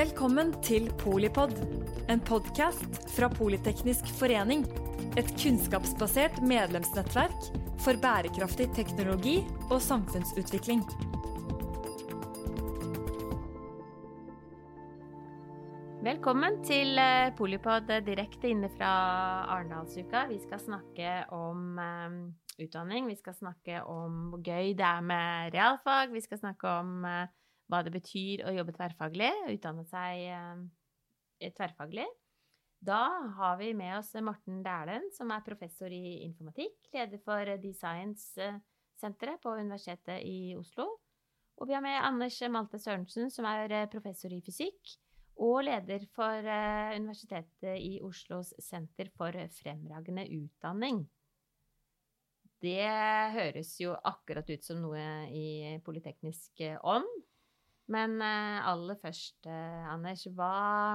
Velkommen til Polipod, en podkast fra Politeknisk forening. Et kunnskapsbasert medlemsnettverk for bærekraftig teknologi og samfunnsutvikling. Velkommen til eh, Polipod eh, direkte inne fra Arendalsuka. Vi skal snakke om um, utdanning. Vi skal snakke om hvor gøy det er med realfag. Vi skal snakke om hva det betyr å jobbe tverrfaglig, utdanne seg uh, tverrfaglig. Da har vi med oss Morten Dæhlen, som er professor i informatikk, leder for Designs-senteret på Universitetet i Oslo. Og vi har med Anders Malte Sørensen, som er professor i fysikk og leder for Universitetet i Oslos senter for fremragende utdanning. Det høres jo akkurat ut som noe i politeknisk ånd. Men aller først, Anders, hva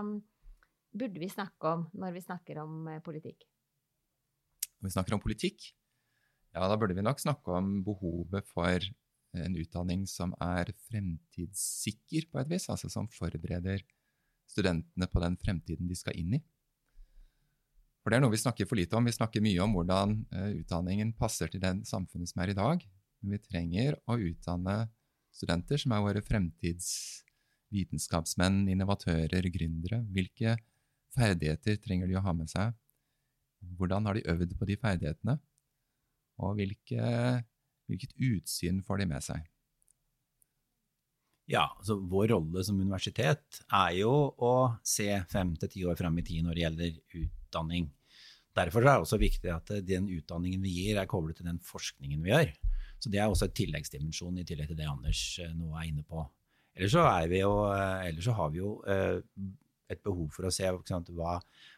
burde vi snakke om når vi snakker om politikk? Når vi snakker om politikk, ja, da burde vi nok snakke om behovet for en utdanning som er fremtidssikker på et vis, altså som forbereder studentene på den fremtiden de skal inn i. For det er noe vi snakker for lite om. Vi snakker mye om hvordan utdanningen passer til den samfunnet som er i dag. Men vi trenger å utdanne studenter som er våre fremtidsvitenskapsmenn, innovatører, gründere. Hvilke ferdigheter trenger de å ha med seg? Hvordan har de øvd på de ferdighetene? Og hvilke, hvilket utsyn får de med seg? Ja, altså Vår rolle som universitet er jo å se fem til ti år fram i tid når det gjelder utdanning. Derfor er det også viktig at den utdanningen vi gir, er koblet til den forskningen vi gjør. Så Det er også et tilleggsdimensjon i tillegg til det Anders nå er inne på. Ellers så, jo, ellers så har vi jo et behov for å se sant, hva,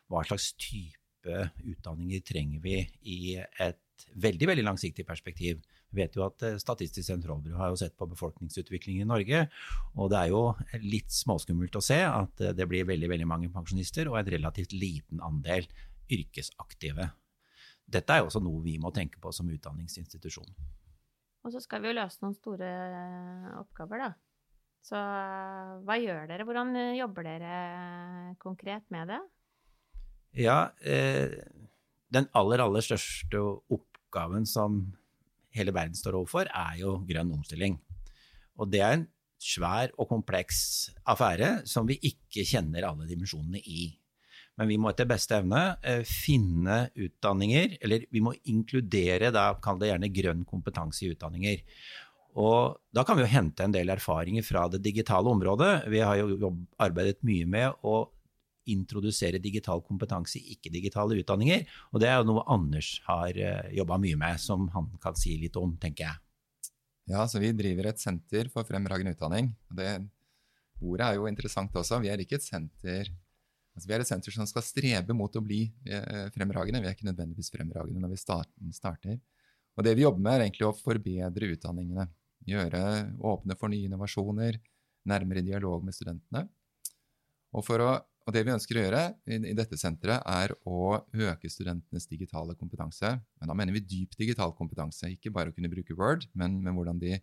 hva, slags type utdanninger trenger vi i et veldig veldig langsiktig perspektiv. Vi vet jo at Statistisk sentralbyrå har jo sett på befolkningsutviklingen i Norge, og det er jo litt småskummelt å se at det blir veldig veldig mange pensjonister og en relativt liten andel yrkesaktive. Dette er jo også noe vi må tenke på som utdanningsinstitusjon. Og så skal vi jo løse noen store oppgaver, da. Så hva gjør dere? Hvordan jobber dere konkret med det? Ja, eh, den aller, aller største oppgaven som hele verden står overfor, er jo grønn omstilling. Og det er en svær og kompleks affære som vi ikke kjenner alle dimensjonene i. Men vi må etter beste evne finne utdanninger, eller vi må inkludere, da kall det gjerne grønn kompetanse i utdanninger. Og da kan vi jo hente en del erfaringer fra det digitale området. Vi har jo arbeidet mye med å introdusere digital kompetanse i ikke-digitale utdanninger. Og det er jo noe Anders har jobba mye med, som han kan si litt om, tenker jeg. Ja, så vi driver et senter for fremragende utdanning. det Ordet er jo interessant også. Vi er ikke et senter Altså, vi er et senter som skal strebe mot å bli eh, fremragende. Vi er ikke nødvendigvis fremragende når vi starter. Og det vi jobber med, er egentlig å forbedre utdanningene. Gjøre åpne for nye innovasjoner, nærmere dialog med studentene. Og, å, og det vi ønsker å gjøre i, i, dette senteret, er å øke studentenes digitale kompetanse. Men da mener vi dyp digital kompetanse. Ikke bare å kunne bruke Word, men, men hvordan de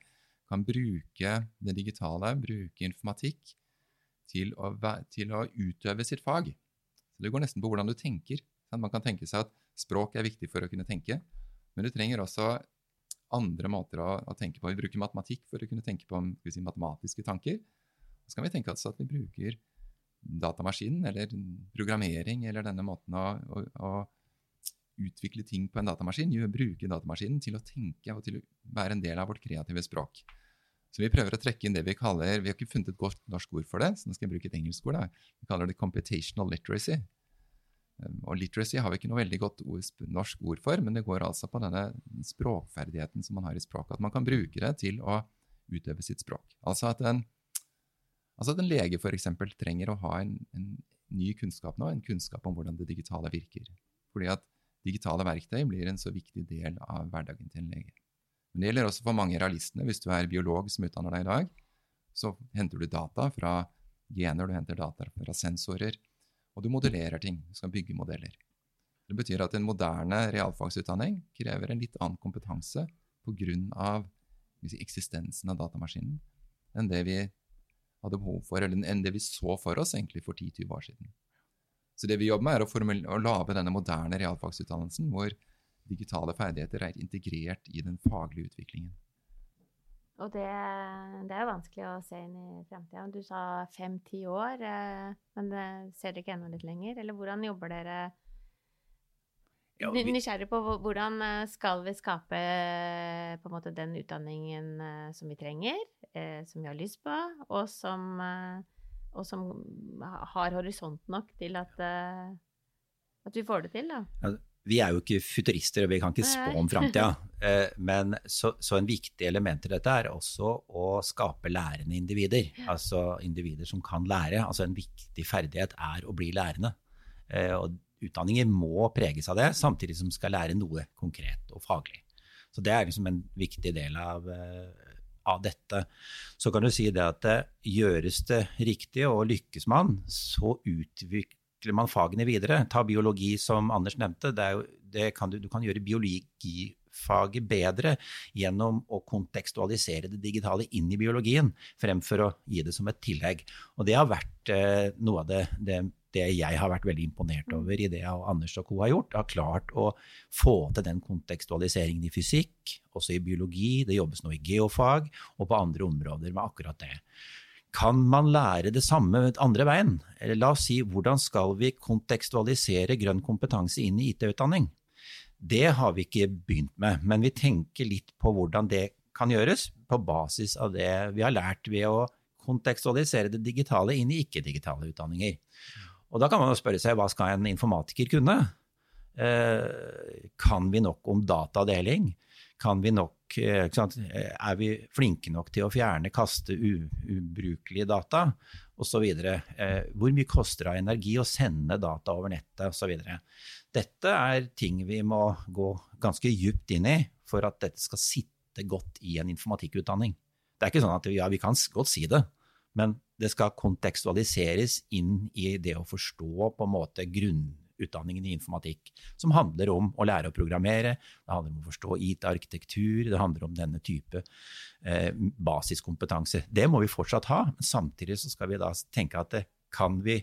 kan bruke det digitale, bruke informatikk til å, til å, utøve sitt fag. Så Det går nesten på hvordan du tenker. Man kan tenke seg at språk er viktig for å kunne tenke, men du trenger også andre måter å, å tenke på. Vi bruker matematikk for å kunne tenke på si, matematiske tanker. Så kan vi tenke oss at vi bruker datamaskinen eller programmering eller denne måten å, å, å utvikle ting på en datamaskin, bruke datamaskinen til å tenke og til å være en del av vårt kreative språk. Så vi prøver å trekke inn det vi kaller Vi har ikke funnet et godt norsk ord for det, så nå skal jeg bruke et engelsk ord. Da. Vi kaller det computational literacy. Um, og literacy har vi ikke noe veldig godt norsk ord for, men det går altså på denne språkferdigheten som man har i språket. At man kan bruke det til å utøve sitt språk. Altså at en, altså at en lege f.eks. trenger å ha en, en, ny kunnskap nå, en kunnskap om hvordan det digitale virker. Fordi at digitale verktøy blir en så viktig del av hverdagen til en lege. Men det gjelder også for mange realistene. Hvis du er biolog som utdanner deg i dag, så henter du data fra gener, du henter data fra sensorer, og du modellerer ting. Du skal bygge modeller. Det betyr at en moderne realfagsutdanning krever en litt annen kompetanse pga. Si, eksistensen av datamaskinen enn det vi hadde behov for, eller enn det vi så for oss egentlig for 10-20 år siden. Så det vi jobber med, er å, å lage denne moderne realfagsutdannelsen hvor digitale ferdigheter er integrert i den faglige utviklingen. Og det, det, er vanskelig å se inn i fremtida. Du sa fem-ti år, eh, men ser dere ikke enda litt lenger? Eller hvordan jobber dere? Ja, vi... Nysgjerrig på hvordan eh, skal vi skape eh, på en måte den utdanningen som vi trenger, som vi har lyst på, og som, og som har horisont nok til at, at vi får det til, da? Ja, vi er jo ikke futurister, og vi kan ikke spå om framtida. Eh, men så, så, en viktig element i dette er også å skape lærende individer. Altså individer som kan lære. Altså en viktig ferdighet er å bli lærende. Eh, og utdanninger må preges av det, samtidig som skal lære noe konkret og faglig. Så det er liksom en viktig del av, eh, av dette. Så kan du si det at gjøres det riktig og lykkes man, så utvikler utvikler man fagene videre. Ta biologi, som Anders nevnte. Jo, kan du, du, kan gjøre biologifaget bedre gjennom å kontekstualisere det digitale inn i biologien, fremfor å gi det som et tillegg. Og det har vært eh, noe av det, det, det, jeg har vært veldig imponert over i det Anders og co. har gjort. Har klart å få til den kontekstualiseringen i fysikk, også i biologi. Det jobbes nå i geofag og på andre områder med akkurat det. Kan man lære det samme andre veien? Eller la oss si, hvordan skal vi kontekstualisere grønn kompetanse inn i IT-utdanning? Det har vi ikke begynt med, men vi tenker litt på hvordan det kan gjøres, på basis av det vi har lært ved å kontekstualisere det digitale inn i ikke-digitale utdanninger. Og da kan man jo spørre seg hva skal en informatiker kunne? Eh, kan vi nok om datadeling? Kan vi nok, eh, er vi flinke nok til å fjerne, kaste ubrukelige data osv.? Eh, hvor mye koster det av energi å sende data over nettet osv.? Dette er ting vi må gå ganske djupt inn i for at dette skal sitte godt i en informatikkutdanning. Det er ikke sånn at ja, vi kan godt si det, men det skal kontekstualiseres inn i det å forstå på en måte grunn utdanningen i informatikk, som handler om å lære å programmere, det handler om å forstå IT-arkitektur, det handler om denne type eh, basiskompetanse. Det må vi fortsatt ha, men samtidig skal vi da tenke at det, kan vi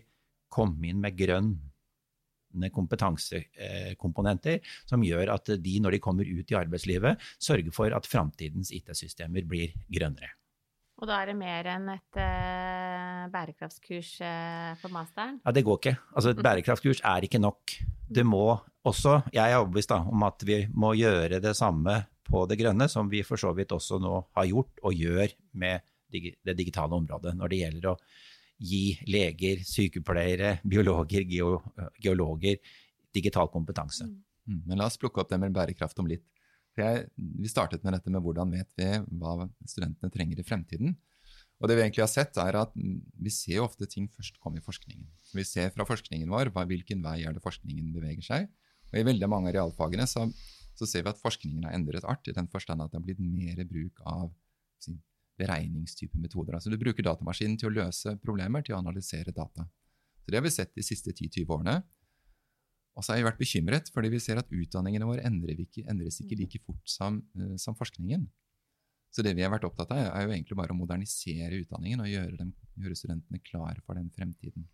komme inn med grønne kompetansekomponenter eh, som gjør at de, når de kommer ut i arbeidslivet, sørger for at framtidens IT-systemer blir grønnere. Og da er det mer enn et uh, bærekraftskurs uh, på masteren? Ja, det går ikke. Altså, et bærekraftskurs er ikke nok. Det må også, jeg er overbevist om at vi må gjøre det samme på det grønne, som vi for så vidt også nå har gjort og gjør med det digitale området, når det gjelder å gi leger, sykepleiere, biologer, geologer digital kompetanse. Mm. Men la oss plukke opp det med bærekraft om litt. Jeg, vi startet med dette med hvordan vet vi hva studentene trenger i fremtiden. Og det Vi egentlig har sett er at vi ser ofte ting først komme i forskningen. Så vi ser fra forskningen vår hva, hvilken vei er det forskningen beveger seg. Og I veldig mange av realfagene så, så, ser vi at forskningen har endret art, i den forstand at det har blitt mer bruk av si, beregningstype metoder. Altså Du bruker datamaskinen til å løse problemer, til å analysere data. Så Det har vi sett de siste 10-20 årene. Og så har jeg vært bekymret, fordi vi ser at utdanningene våre endres ikke, endres ikke like fort som, uh, som, forskningen. Så det vi har vært opptatt av, er jo egentlig bare å modernisere utdanningen og gjøre, dem, gjøre studentene klare for den fremtiden.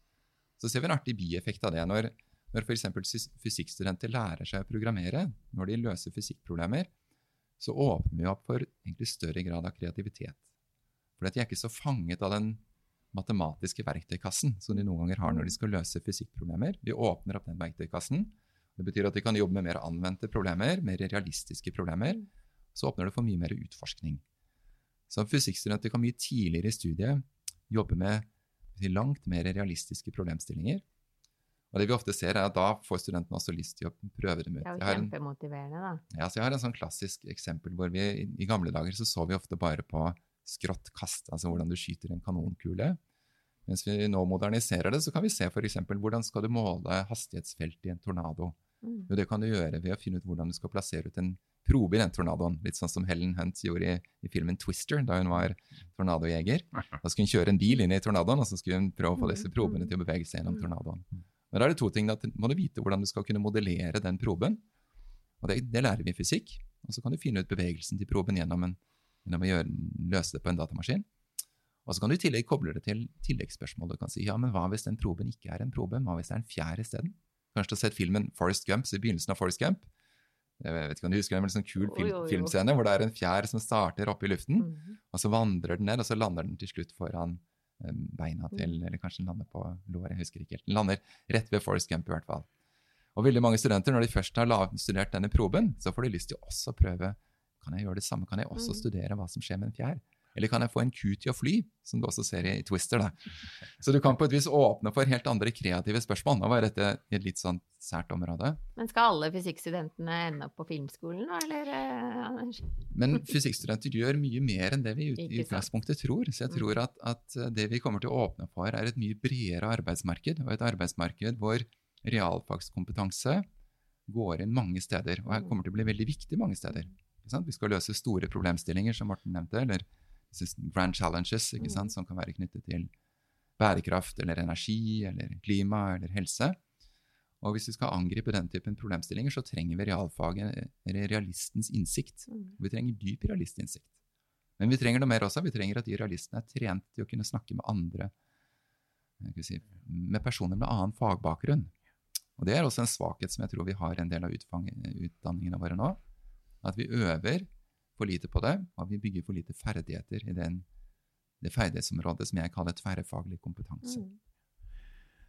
Så ser vi en artig bieffekt av det. Når, når f.eks. fysikkstudenter lærer seg å programmere, når de løser fysikkproblemer, så åpner vi opp for egentlig større grad av kreativitet. For de er ikke så fanget av den matematiske verktøykassen som de noen ganger har når de skal løse fysikkproblemer. Vi åpner opp den verktøykassen. Det betyr at de kan jobbe med mer anvendte problemer, mer realistiske problemer. Så åpner det for mye mer utforskning. Så fysikkstudenter kan mye tidligere i studiet jobbe med langt mer realistiske problemstillinger. Og det vi ofte ser er at Da får studentene også lyst til å prøve dem ut. Det er jo kjempemotiverende, da. Ja, så Jeg har en sånn klassisk eksempel hvor vi i gamle dager så, så vi ofte bare på skrått kast, altså hvordan du skyter en kanonkule. Mens vi nå moderniserer det, så kan vi se f.eks. hvordan skal du måle hastighetsfelt i en tornado. Mm. Jo, det kan du gjøre ved å finne ut hvordan du skal plassere ut en probe i den tornadoen. Litt sånn som Helen Hunt gjorde i, i filmen 'Twister', da hun var tornadojeger. Da skulle hun kjøre en bil inn i tornadoen, og så skulle hun prøve å få disse probene til å bevege seg gjennom tornadoen. Men da er det to ting. Da må du vite hvordan du skal kunne modellere den proben. Og det, det lærer vi i fysikk. Og så kan du finne ut bevegelsen til proben gjennom en gjennom å gjøre, løse det på en datamaskin. Og så kan du i tillegg koble det til tilleggsspørsmål. Du kan si ja, men hva hvis den proben ikke er en probe? Hva hvis det er en fjær isteden? Kanskje du har sett filmen Forest Gump, så i begynnelsen av Forest Gump. Jeg vet ikke om du husker en sånn kul film, film, jo, jo. filmscene hvor det er en fjær som starter oppe i luften, Mhm. og så vandrer den ned, og så lander den til slutt foran beina til Mm. Eller kanskje den lander på låret, jeg husker ikke helt. Den lander rett ved Forest Gump i hvert fall. Og veldig mange studenter, når de først har studert denne proben, så får de lyst til å også prøve Kan jeg gjøre det samme? Kan jeg også Mm. studere hva som skjer med en fjær? Eller kan jeg få en ku til å fly, som du også ser i Twister? da. Så du kan på et vis åpne for helt andre kreative spørsmål. Nå var dette et litt sånn sært område. Men skal alle fysikkstudentene ende opp på filmskolen, eller? eh, Anders? Men fysikkstudenter gjør mye mer enn det vi i ut- i utgangspunktet tror. Så jeg Mm. tror at, at det vi kommer til å åpne for, er et mye bredere arbeidsmarked. Og et arbeidsmarked hvor realfagskompetanse går inn mange steder, og her kommer til å bli veldig viktig mange steder. Vi skal løse store problemstillinger, som Morten nevnte, eller grand challenges sant? som kan være knyttet til bærekraft eller energi eller klima eller helse. Og hvis vi skal angripe den typen problemstillinger, så trenger vi realfaget, eller realistens innsikt. Mm. Vi trenger dyp realistinnsikt. Men vi trenger noe mer også. Vi trenger at de realistene er trent til å kunne snakke med andre, si, med personer med annen fagbakgrunn. Og det er også en svakhet som jeg tror vi har en del av utdanningene våre nå. At vi øver for lite på det, og vi bygger for lite ferdigheter i den, det ferdighetsområdet som jeg kaller tverrfaglig kompetanse. Mm.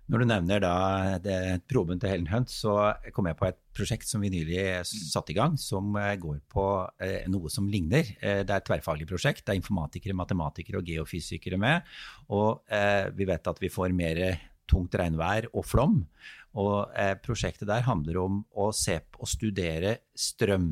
Når du nevner da det, proben til Helen Hunt, så kom jeg på et prosjekt som vi nylig satte i gang, som eh, går på eh, noe som ligner. Eh, det er et tverrfaglig prosjekt. Det er informatikere, matematikere og geofysikere med. Og eh, vi vet at vi får mer tungt regnvær og flom. Og prosjektet der handler om å se på og studere strøm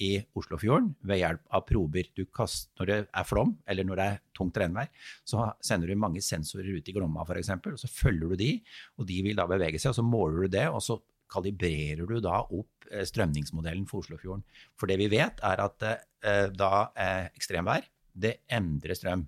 i Oslofjorden ved hjelp av prober. Du kaster, når det er flom, eller når det er tungt regnvær, så sender du mange sensorer ut i Glomma f.eks., og så følger du de, og de vil da bevege seg, og så måler du det, og så kalibrerer du da opp eh, strømningsmodellen for Oslofjorden. For det vi vet, er at eh, da eh, ekstremvær, det endrer strøm.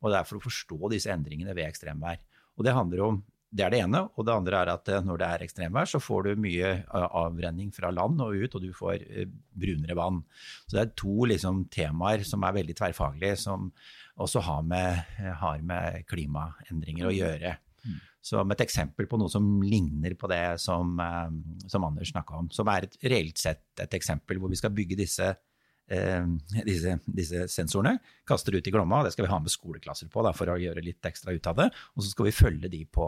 Og det er for å forstå disse endringene ved ekstremvær. Og det handler om det er det ene. Og det andre er at eh, når det er ekstremvær, så får du mye eh, avrenning fra land og ut, og du får eh, brunere vann. Så det er to liksom, temaer som er veldig tverrfaglige, som også har med, har med klimaendringer å gjøre. Mm. Som et eksempel på noe som ligner på det som, som Anders snakka om. Som er et, reelt sett et eksempel hvor vi skal bygge disse, disse, disse sensorene. kaster ut i Glomma, det skal vi ha med skoleklasser på da, for å gjøre litt ekstra ut av det. Og så skal vi følge de på,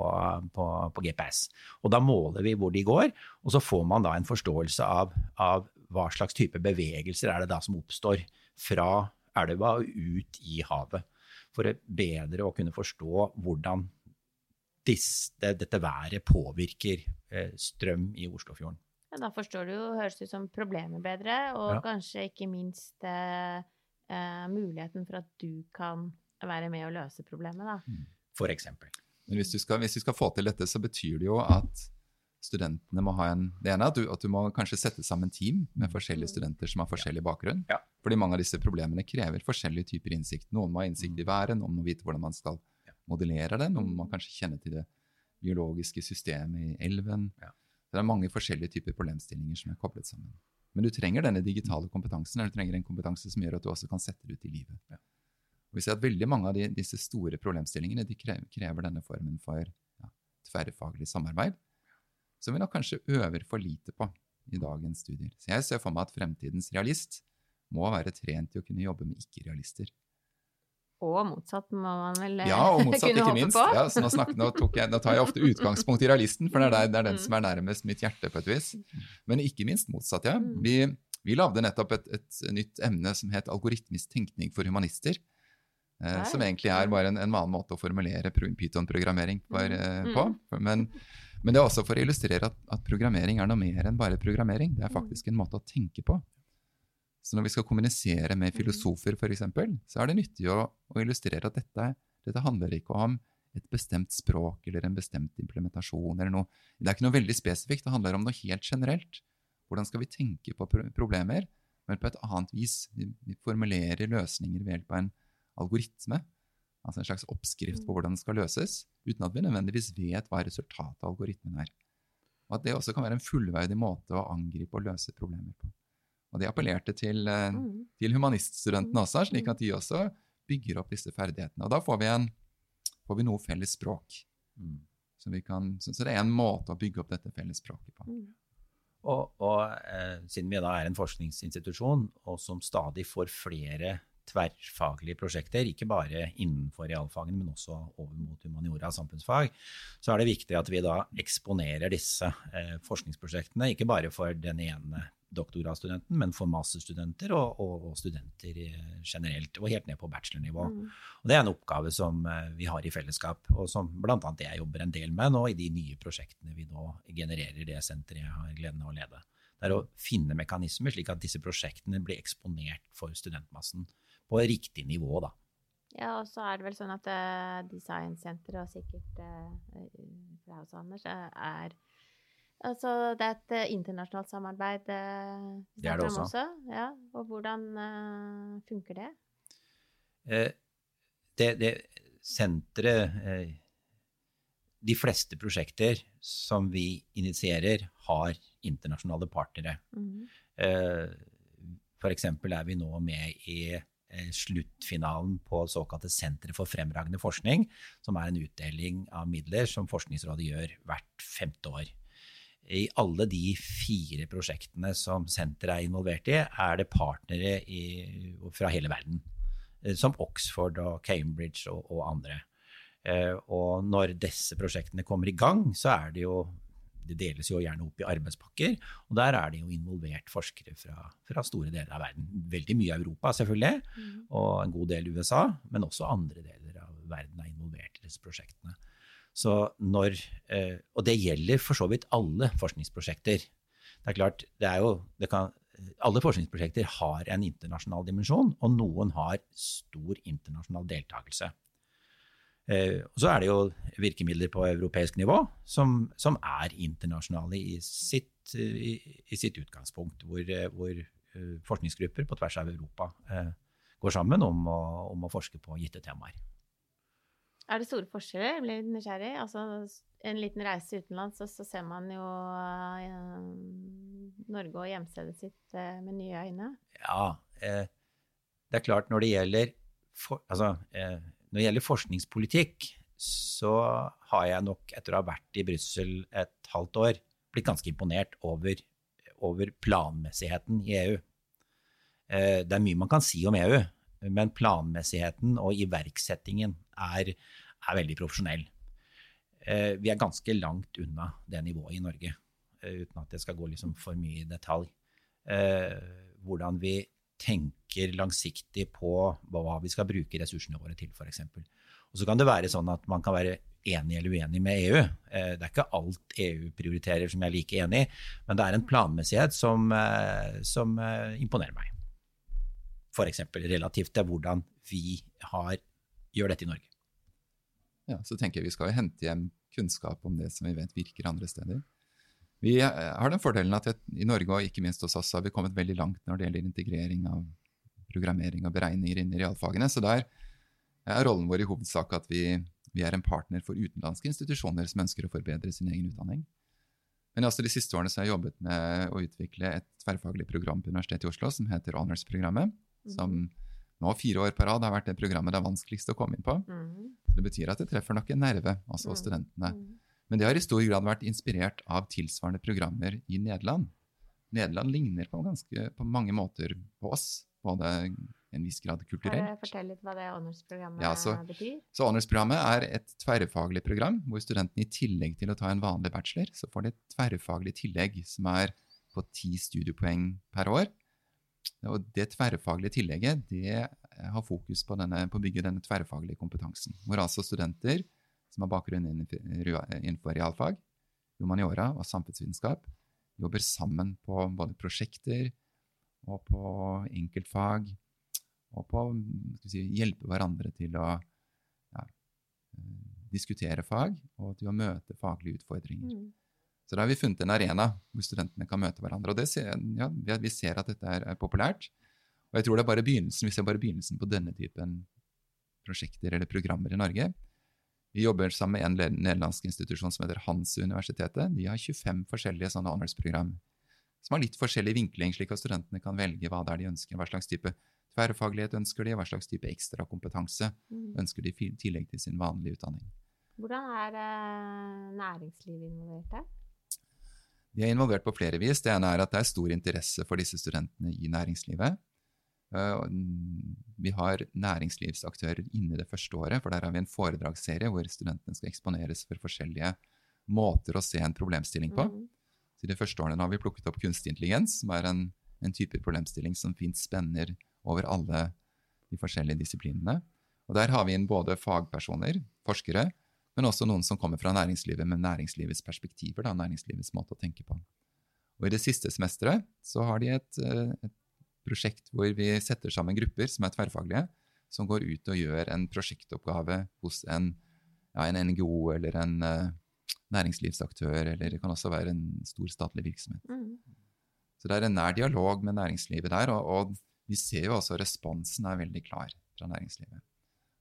på, på GPS. Og da måler vi hvor de går, og så får man da en forståelse av, av hva slags type bevegelser er det da som oppstår fra elva og ut i havet. For bedre å kunne forstå hvordan disse, dette været påvirker eh, strøm i Oslofjorden. Ja, da forstår du jo, høres ut som problemet bedre, og Ja. kanskje ikke minst eh, eh, muligheten for at du kan være med å løse problemet, da. For eksempel. Men hvis du, skal, hvis du skal få til dette, så betyr det jo at studentene må ha en Det ene er at du, at du må kanskje sette sammen team med forskjellige studenter som har forskjellig bakgrunn. Ja. Fordi mange av disse problemene krever forskjellige typer innsikt. Noen må ha innsikt i været, noen må vite hvordan man skal modellere det, noen må kanskje kjenne til det biologiske systemet i elven. Ja. Det er mange forskjellige typer problemstillinger som er koblet sammen. Men du trenger denne digitale kompetansen, eller du trenger en kompetanse som gjør at du også kan sette det ut i livet. Ja. Og vi ser at veldig mange av de, disse store problemstillingene de krever, krever denne formen for ja, tverrfaglig samarbeid, som vi nok kanskje øver for lite på i dagens studier. Så jeg ser for meg at fremtidens realist må være trent i å kunne jobbe med ikke-realister. Og motsatt må man vel eh, Ja, og motsatt, kunne ikke håpe minst. på. Ja, så nå, snakker, nå, jeg, nå tar jeg ofte utgangspunkt i realisten, for det er, der, det er den Mm. som er nærmest mitt hjerte på et vis. Men ikke minst motsatt, ja. Mm. Vi, vi lagde nettopp et, et nytt emne som het algoritmisk tenkning for humanister. Eh, som egentlig er bare en, en annen måte å formulere pro- Python-programmering Mm. eh, Mm. på. Men, men det er også for å illustrere at, at programmering er noe mer enn bare programmering. Det er faktisk en måte å tenke på. Så når vi skal kommunisere med filosofer, f.eks., så er det nyttig å, å illustrere at dette, dette handler ikke om et bestemt språk eller en bestemt implementasjon eller noe. Det er ikke noe veldig spesifikt, det handler om noe helt generelt. Hvordan skal vi tenke på problemer, men på et annet vis? Vi, formulerer løsninger ved hjelp av en algoritme, altså en slags oppskrift på hvordan den skal løses, uten at vi nødvendigvis vet hva resultatet av algoritmen er. Og at det også kan være en fullverdig måte å angripe og løse problemer på. Og det appellerte til, eh, Mm. til humaniststudentene også, slik at de også bygger opp disse ferdighetene. Og da får vi, en, får vi noe felles språk. Mm. Så, vi kan, så, så det er en måte å bygge opp dette felles språket på. Mm. Og, og eh, siden vi da er en forskningsinstitusjon, og som stadig får flere tverrfaglige prosjekter, ikke bare innenfor realfagene, men også over mot humaniora og samfunnsfag, så er det viktig at vi da eksponerer disse eh, forskningsprosjektene, ikke bare for den ene doktorgradsstudenten, men for masterstudenter og, og, og studenter eh, generelt, og helt ned på bachelornivå. Mm. Og Det er en oppgave som eh, vi har i fellesskap, og som bl.a. jeg jobber en del med nå i de nye prosjektene vi nå genererer i det senteret jeg har gleden av å lede. Det er å finne mekanismer slik at disse prosjektene blir eksponert for studentmassen på riktig nivå. da. Ja, og så er det vel sånn at uh, designsenteret, og sikkert uh, for deg også, Anders, er Altså, det er et internasjonalt samarbeid Det er det også. også. Ja, og hvordan uh, funker det? Eh, det, det senteret eh, De fleste prosjekter som vi initierer, har internasjonale partnere. Mhm. Eh, F.eks. er vi nå med i eh, sluttfinalen på såkalte Senteret for fremragende forskning, som er en utdeling av midler som Forskningsrådet gjør hvert femte år. I alle de fire prosjektene som senteret er involvert i, er det partnere i, fra hele verden. eh, Som Oxford og Cambridge og, og andre. Eh, Og når disse prosjektene kommer i gang, så er det jo Det deles jo gjerne opp i arbeidspakker, og der er det jo involvert forskere fra, fra store deler av verden. Veldig mye Europa, selvfølgelig, mm. og en god del USA, men også andre deler av verden er involvert i disse prosjektene. Så når, eh, og det gjelder for så vidt alle forskningsprosjekter. Det er klart, det er jo, det kan, alle forskningsprosjekter har en internasjonal dimensjon, og noen har stor internasjonal deltakelse. Eh, og så er det jo virkemidler på europeisk nivå som, som er internasjonale i sitt, i, i sitt utgangspunkt, hvor, eh, hvor eh, forskningsgrupper på tvers av Europa går sammen om å, om å forske på gitte temaer. Er det store forskjeller? Jeg blir nysgjerrig. Altså, en liten reise utenlands, så, så ser man jo eh, Norge og hjemstedet sitt med nye øyne. Ja, eh, det er klart når det gjelder, for, altså, eh, når det gjelder forskningspolitikk, så har jeg nok, etter å ha vært i Brussel et halvt år, blitt ganske imponert over, over planmessigheten i EU. Eh, det er mye man kan si om EU, men planmessigheten og iverksettingen er, er veldig profesjonell. Eh, vi er ganske langt unna det nivået i Norge, eh, uten at jeg skal gå liksom for mye i detalj. Hvordan vi tenker langsiktig på hva vi skal bruke ressursene våre til, f.eks. Og så kan det være sånn at man kan være enig eller uenig med EU. Eh, Det er ikke alt EU prioriterer som jeg er like enig i, men det er en planmessighet som, eh, som eh, imponerer meg. F.eks. relativt til hvordan vi har, gjør dette i Norge. Ja, så tenker jeg vi skal jo hente hjem kunnskap om det som vi vet virker andre steder. Vi eh, har den fordelen at i Norge og ikke minst hos oss har vi kommet veldig langt når det gjelder integrering av programmering og beregninger inn i realfagene. Så der er rollen vår i hovedsak at vi, vi er en partner for utenlandske institusjoner som ønsker å forbedre sin egen utdanning. Men også de siste årene så har jeg jobbet med å utvikle et tverrfaglig program på Universitetet i Oslo som heter Honors-programmet. Som nå fire år på rad har vært det programmet det er vanskeligst å komme inn på. Mhm. Så det betyr at det treffer nok en nerve også hos Mm. studentene. Men det har i stor grad vært inspirert av tilsvarende programmer i Nederland. Nederland ligner på, ganske, på mange måter på oss, både en viss grad Kan du fortelle litt hva det honors-programmet Ja, så- betyr? Så Honors-programmet er et tverrfaglig program hvor studentene i tillegg til å ta en vanlig bachelor, så får de et tverrfaglig tillegg som er på ti studiepoeng per år. Og det tverrfaglige tillegget det har fokus på, denne, på å bygge denne tverrfaglige kompetansen. Hvor altså studenter som har bakgrunn innenfor realfag, humaniora og samfunnsvitenskap, jobber sammen på både prosjekter og på enkeltfag, og på å si, hjelpe hverandre til å ja, eh, diskutere fag, og til å møte faglige utfordringer. Mm. Så da har vi funnet en arena hvor studentene kan møte hverandre. Og det ser, ja, vi- vi ser at dette er, er populært. Og jeg tror det er bare begynnelsen, vi ser bare begynnelsen på denne typen prosjekter eller programmer i Norge. Vi jobber sammen med en nederlandsk institusjon som heter Hans-universitetet. De har 25 forskjellige sånne honors-program som har litt forskjellig vinkling, slik at studentene kan velge hva det er de ønsker, hva slags type tverrfaglighet ønsker de, hva slags type ekstrakompetanse Mm. ønsker de i tillegg til sin vanlige utdanning. Hvordan er eh, næringslivet involvert her? De er involvert på flere vis. Det ene er at det er stor interesse for disse studentene i næringslivet. Eh, Vi har næringslivsaktører inne det første året, for der har vi en foredragsserie hvor studentene skal eksponeres for forskjellige måter å se en problemstilling på. Mm. Så I de første årene har vi plukket opp kunstig intelligens, som er en, en type problemstilling som fint spenner over alle de forskjellige disiplinene. Og Der har vi inn både fagpersoner, forskere, men også noen som kommer fra næringslivet med næringslivets perspektiver, da, næringslivets måte å tenke på. Og I det siste semesteret så har de et, eh, et prosjekt hvor vi setter sammen grupper som er tverrfaglige, som går ut og gjør en prosjektoppgave hos en, ja, en NGO eller en uh, næringslivsaktør, eller det kan også være en stor statlig virksomhet. Mm. Så det er en nær dialog med næringslivet der, og, og vi ser jo også responsen er veldig klar fra næringslivet.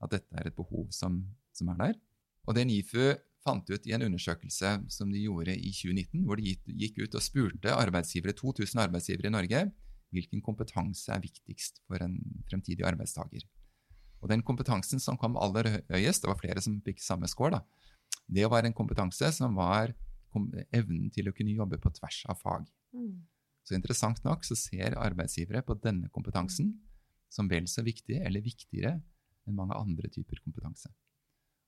At dette er et behov som, som er der. Og det NIFU fant ut i en undersøkelse som de gjorde i 2019, hvor de gikk- ut og spurte arbeidsgivere, 2000 arbeidsgivere i Norge hvilken kompetanse er viktigst for en fremtidig arbeidstaker. Og den kompetansen som kom aller høyest, det var flere som fikk samme score, da, det var en kompetanse som var evnen til å kunne jobbe på tvers av fag. Mm. Så interessant nok så ser arbeidsgivere på denne kompetansen som vel så viktig eller viktigere enn mange andre typer kompetanse.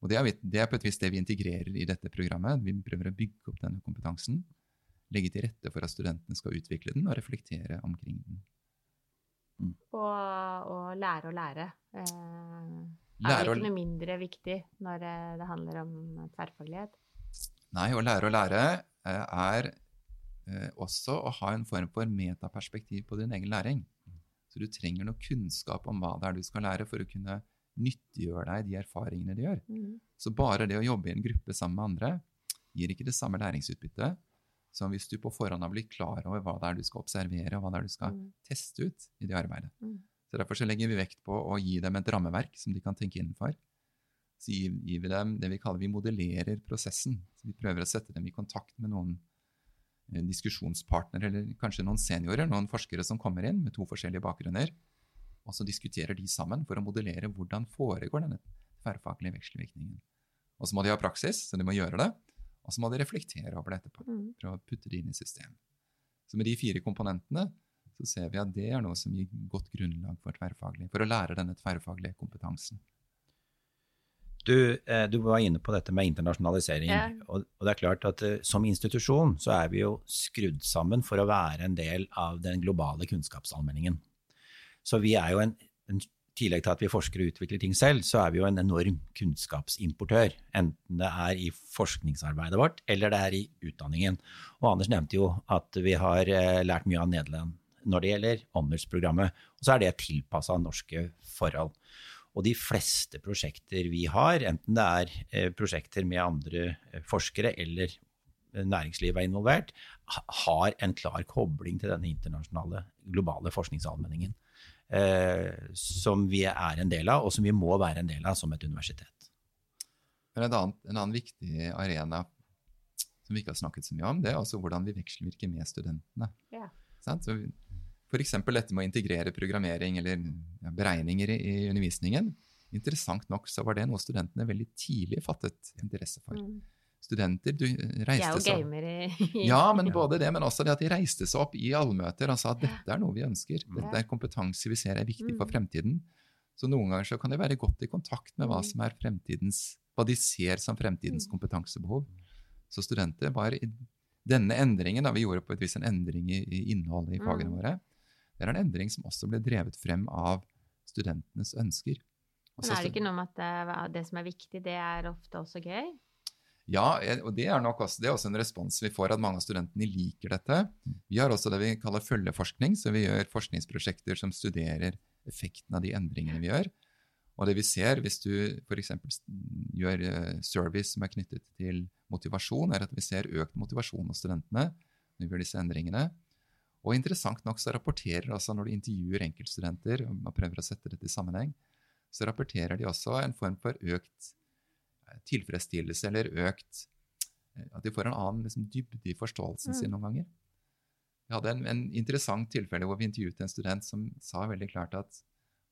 Og det er, det er på et vis det vi integrerer i dette programmet. Vi prøver å bygge opp denne kompetansen, legge til rette for at studentene skal utvikle den og reflektere omkring den. Og, og lære å lære. Eh, er ikke noe mindre viktig når eh, det handler om tverrfaglighet? Nei, å lære å lære eh, er eh, også å ha en form for metaperspektiv på din egen læring. Så du trenger noe kunnskap om hva det er du skal lære for å kunne nyttiggjøre deg de erfaringene du gjør. Mm. Så bare det å jobbe i en gruppe sammen med andre gir ikke det samme læringsutbyttet som hvis du på forhånd har blitt klar over hva det er du skal observere, og hva det er du skal Mm. teste ut i det arbeidet. Mm. Så Derfor så legger vi vekt på å gi dem et rammeverk som de kan tenke innenfor. Så gir, gir vi dem det vi kaller vi modellerer prosessen. Så Vi prøver å sette dem i kontakt med noen eh, diskusjonspartnere, eller kanskje noen seniorer, noen forskere som kommer inn med to forskjellige bakgrunner. Og så diskuterer de sammen for å modellere hvordan foregår denne tverrfaglige vekselvirkningen. Og så må de ha praksis, så de må gjøre det. Og så må de reflektere over det etterpå. Mm. Prøve å putte det inn i systemet. Så med de fire komponentene så ser vi at det er noe som gir godt grunnlag for tverrfaglig, for å lære denne tverrfaglige kompetansen. Du, eh, du var inne på dette med internasjonalisering. Ja. Og, og det er klart at eh, som institusjon så er vi jo skrudd sammen for å være en del av den globale kunnskapsallmenningen. Så vi er jo en, en tillegg til at vi forsker og utvikler ting selv, så er vi jo en enorm kunnskapsimportør. Enten det er i forskningsarbeidet vårt, eller det er i utdanningen. Og Anders nevnte jo at vi har eh, lært mye av Nederland når det gjelder Anders-programmet. Og så er det tilpassa norske forhold. Og de fleste prosjekter vi har, enten det er eh, prosjekter med andre eh, forskere eller næringslivet er involvert, har en klar kobling til denne internasjonale, globale forskningsallmenningen. Eh, som vi er en del av, og som vi må være en del av som et universitet. En annen, en annen viktig arena som vi ikke har snakket så mye om, det er altså hvordan vi vekselvirker med studentene. Ja. Så eksempel dette med å integrere programmering eller ja, beregninger i, i undervisningen. Interessant nok så var det noe studentene veldig tidlig fattet interesse for. Mm. Studenter du, De er reiste jo seg gamere i Ja, men både det, men også det at de reiste seg opp i allmøter og sa at dette er noe vi ønsker. Dette er kompetanse vi ser er viktig for Mm. fremtiden. Så noen ganger så kan de være godt i kontakt med hva Mm. som er fremtidens, hva de ser som fremtidens Mm. kompetansebehov. Så studenter var i denne endringen, da vi gjorde på et vis en endring i, i innholdet i fagene Mm. våre, det er en endring som også ble drevet frem av studentenes ønsker. Men er det ikke noe med at det, det som er viktig, det er ofte også gøy? Ja, og det er også, det er også en respons vi får, at mange av studentene liker dette. Vi har også det vi kaller følgeforskning, så vi gjør forskningsprosjekter som studerer effekten av de endringene vi gjør. Og det vi ser hvis du f.eks. gjør eh, service som er knyttet til motivasjon, er at vi ser økt motivasjon hos studentene når vi gjør disse endringene. Og interessant nok så rapporterer også når du intervjuer enkeltstudenter og prøver å sette dette i sammenheng, så rapporterer de også en form for økt tilfredsstillelse eller økt eh, At de får en annen liksom, dybde i forståelsen Mm. sin noen ganger. Vi hadde en, en interessant tilfelle hvor vi intervjuet en student som sa veldig klart at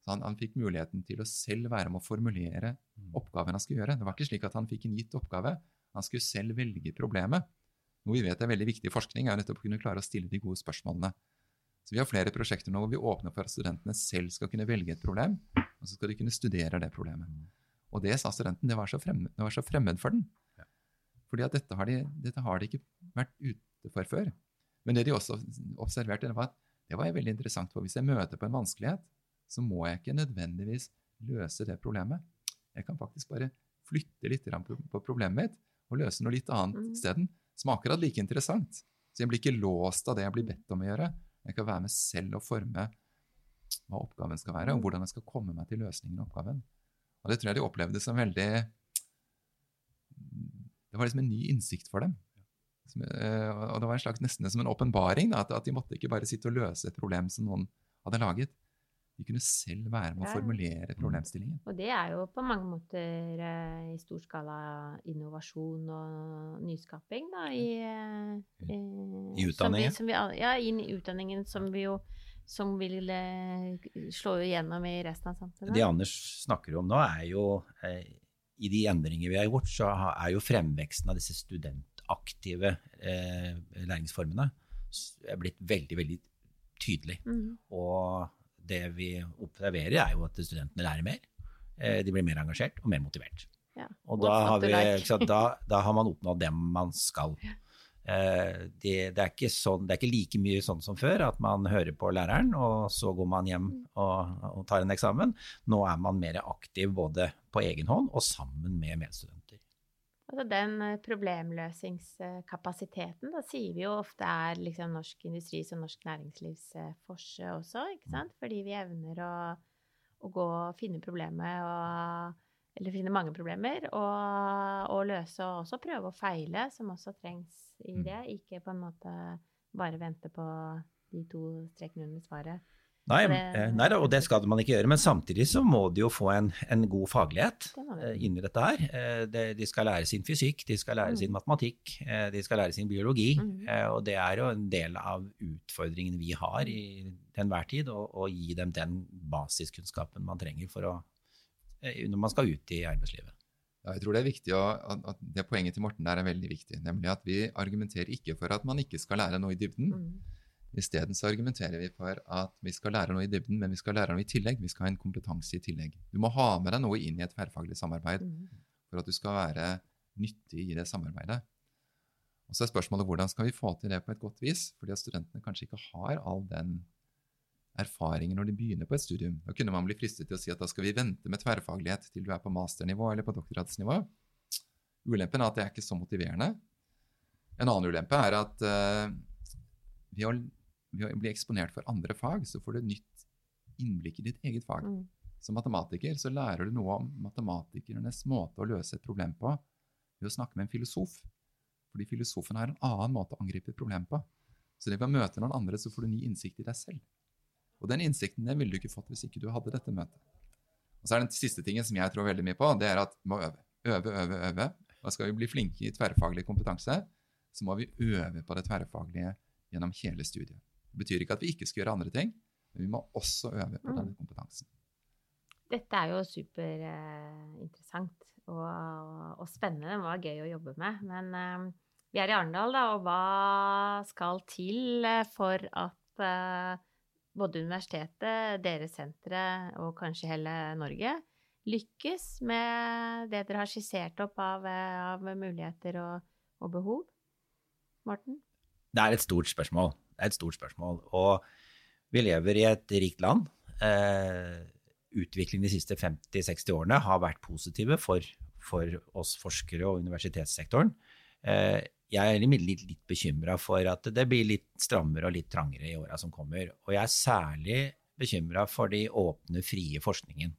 Så han, han fikk muligheten til å selv være med å formulere oppgaven han skulle gjøre. Det var ikke slik at han fikk en gitt oppgave. Han skulle selv velge problemet. Noe vi vet er veldig viktig i forskning, er nettopp å kunne klare å stille de gode spørsmålene. Så Vi har flere prosjekter nå hvor vi åpner for at studentene selv skal kunne velge et problem, og så skal de kunne studere det problemet. Og det sa studenten, det var så fremmed, det var så fremmed for den. Fordi at dette har, de, dette har de ikke vært ute for før. Men det de også observerte, det var at det var veldig interessant. For hvis jeg møter på en vanskelighet, så må jeg ikke nødvendigvis løse det problemet. Jeg kan faktisk bare flytte litt på problemet mitt og løse noe litt annet mm. isteden. Som er akkurat like interessant. Så jeg blir ikke låst av det jeg blir bedt om å gjøre. Jeg kan være med selv og forme hva oppgaven skal være, og hvordan jeg skal komme meg til løsningen av oppgaven. Og det tror jeg de opplevde som veldig Det var liksom en ny innsikt for dem. Som, og det var en slags, nesten som en åpenbaring. At, at de måtte ikke bare sitte og løse et problem som noen hadde laget. De kunne selv være med å formulere problemstillingen. Og det er jo på mange måter uh, i stor skala innovasjon og nyskaping, da, i, i, I utdanningen? Som vi, som vi, ja, i utdanningen som vi jo som vil slå igjennom i resten av samfunnet. Det Anders snakker om nå, er jo I de endringer vi har gjort, så er jo fremveksten av disse studentaktive læringsformene blitt veldig, veldig tydelig. Mm. Og det vi observerer, er jo at studentene lærer mer. Eh, de blir mer engasjert og mer motivert. Ja. Og da har, vi, da, da har, man oppnådd det man skal. Eh, det, det, er sånn, det, er ikke like mye sånn som før, at man hører på læreren, og så går man hjem mm. og, og tar en eksamen. Nå er man mer aktiv både på egen hånd og sammen med medstudenter. Altså den problemløsingskapasiteten, problemløsningskapasiteten, da sier vi jo ofte er liksom norsk industris og norsk næringslivs eh, forse også, ikke mm. sant? Fordi vi evner å, å gå og finne problemet og Eller finne mange problemer og, og, løse og også prøve å feile, som også trengs i mm. det. Ikke på en måte bare vente på de to strekene under svaret. Nei, det, eh, nei da, og det skal man ikke gjøre. Men samtidig så må de jo få en, en god faglighet det inn i dette her. Eh, de, skal lære sin fysikk, de skal lære mm. sin matematikk, eh, de skal lære sin biologi. Mm. Og det er jo en del av utfordringen vi har i til enhver tid, å, å gi dem den basiskunnskapen man trenger for å, når man skal ut i arbeidslivet. Ja, jeg tror Det er viktig og at det poenget til Morten der er veldig viktig. Nemlig at vi argumenterer ikke for at man ikke skal lære noe i dybden. Mm. Isteden så argumenterer vi for at vi skal lære noe i dybden, men vi skal lære noe i tillegg. Vi skal ha en kompetanse i tillegg. Du må ha med deg noe inn i et tverrfaglig samarbeid for at du skal være nyttig i det samarbeidet. Og så er spørsmålet hvordan skal vi få til det på et godt vis? Fordi at studentene kanskje ikke har all den erfaringen når de begynner på et studium. Da kunne man bli fristet til å si at da skal vi vente med tverrfaglighet til du er på masternivå eller på doktorgradsnivå. Ulempen er at det er ikke så motiverende. En annen ulempe er at uh, ved å ved å bli eksponert for andre fag, så får du nytt innblikk i ditt eget fag. Mm. Som matematiker så lærer du noe om matematikernes måte å løse et problem på ved å snakke med en filosof. Fordi filosofen har en annen måte å angripe et problem på. Så ved å møte noen andre, så får du ny innsikt i deg selv. Og den innsikten den ville du ikke fått hvis ikke du hadde dette møtet. Og så er Den siste tingen som jeg tror veldig mye på, det er at vi må øve. Øve, øve, øve. Og skal vi bli flinke i tverrfaglig kompetanse, så må vi øve på det tverrfaglige gjennom hele studiet. Det betyr ikke at vi ikke skal gjøre andre ting, men vi må også øve på denne mm. kompetansen. Dette er jo superinteressant eh, og, og, spennende. Det var gøy å jobbe med. Men uh, vi er i Arendal, da, og hva skal til eh, for at uh, både universitetet, deres sentre og kanskje hele Norge lykkes med det dere har skissert opp av, av muligheter og, og behov? Morten? Det er et stort spørsmål er et stort spørsmål. Og vi lever i et rikt land. Eh, utviklingen de siste 50-60 årene har vært positive for, for, oss forskere og universitetssektoren. Eh, jeg er imidlertid litt bekymra for at det blir litt strammere og litt trangere i åra som kommer. Og jeg er særlig bekymra for de åpne, frie forskningen,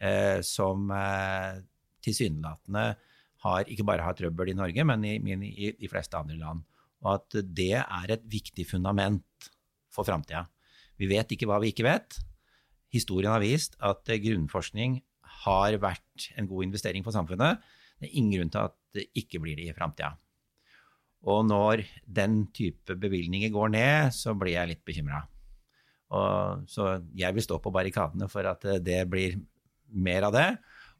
eh, som eh, tilsynelatende har, ikke bare har trøbbel i Norge, men i, i, i de fleste andre land og at det er et viktig fundament for framtida. Vi vet ikke hva vi ikke vet. Historien har vist at grunnforskning har vært en god investering for samfunnet. Det er ingen grunn til at det ikke blir det i framtida. Og når den type bevilgninger går ned, så blir jeg litt bekymra. Så jeg vil stå på barrikadene for at det blir mer av det.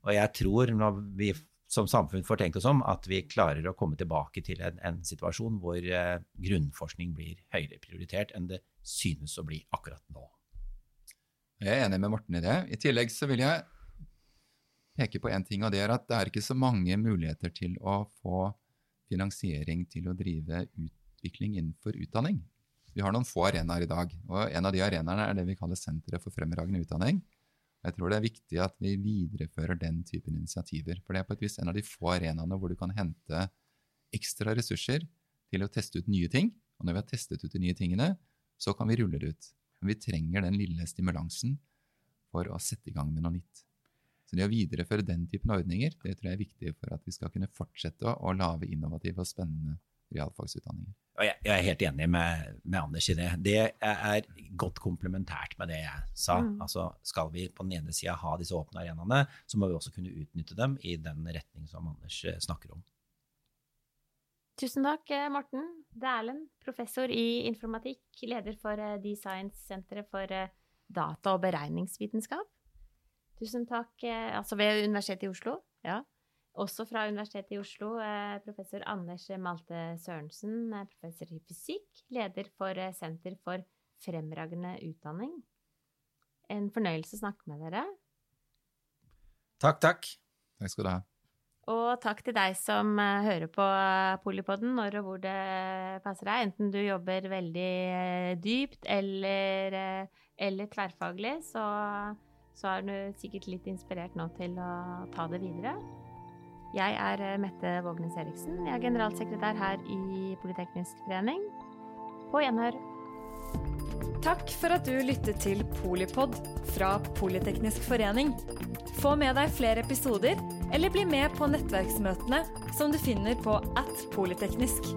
Og jeg tror, når vi som samfunn får tenkt oss om, at vi klarer å komme tilbake til en, en situasjon hvor eh, grunnforskning blir høyere prioritert enn det synes å bli akkurat nå. Jeg er enig med Morten i det. I tillegg så vil jeg peke på en ting, og det er at det er ikke så mange muligheter til å få finansiering til å drive utvikling innenfor utdanning. Vi har noen få arenaer i dag, og en av de arenaene er det vi kaller Senteret for fremragende utdanning. Jeg tror det er viktig at vi viderefører den typen initiativer. For det er på et vis en av de få arenaene hvor du kan hente ekstra ressurser til å teste ut nye ting. Og når vi har testet ut de nye tingene, så kan vi rulle det ut. Men vi trenger den lille stimulansen for å sette i gang med noe nytt. Så det å videreføre den typen ordninger det tror jeg er viktig for at vi skal kunne fortsette å lage innovative og spennende realfagsutdanninger. Og jeg, jeg, er helt enig med, med, Anders i det. Det er godt komplementært med det jeg sa. Mm. Altså, skal vi på den ene sida ha disse åpne arenaene, så må vi også kunne utnytte dem i den retning som Anders eh, snakker om. Tusen takk, eh, Morten Dæhlen, professor i informatikk, leder for Designsenteret Design-senteret for data- og beregningsvitenskap. Tusen takk, altså ved Universitetet i Oslo. Ja. Også fra Universitetet i Oslo, eh, professor Anders Malte Sørensen, eh, professor i fysikk, leder for eh, Senter for fremragende utdanning. En fornøyelse å snakke med dere. Takk, takk. Takk skal du ha. Og takk til deg som hører på Polipodden når og hvor det passer deg. Enten du jobber veldig dypt eller, eller tverrfaglig, så, så er du sikkert litt inspirert nå til å ta det videre. Jeg er eh, Mette Vågnes Eriksen. Jeg er generalsekretær her i Politeknisk forening. På gjenhør. Takk for at du lyttet til Polipod fra Politeknisk forening. Få med deg flere episoder, eller bli med på nettverksmøtene som du finner på at polyteknisk.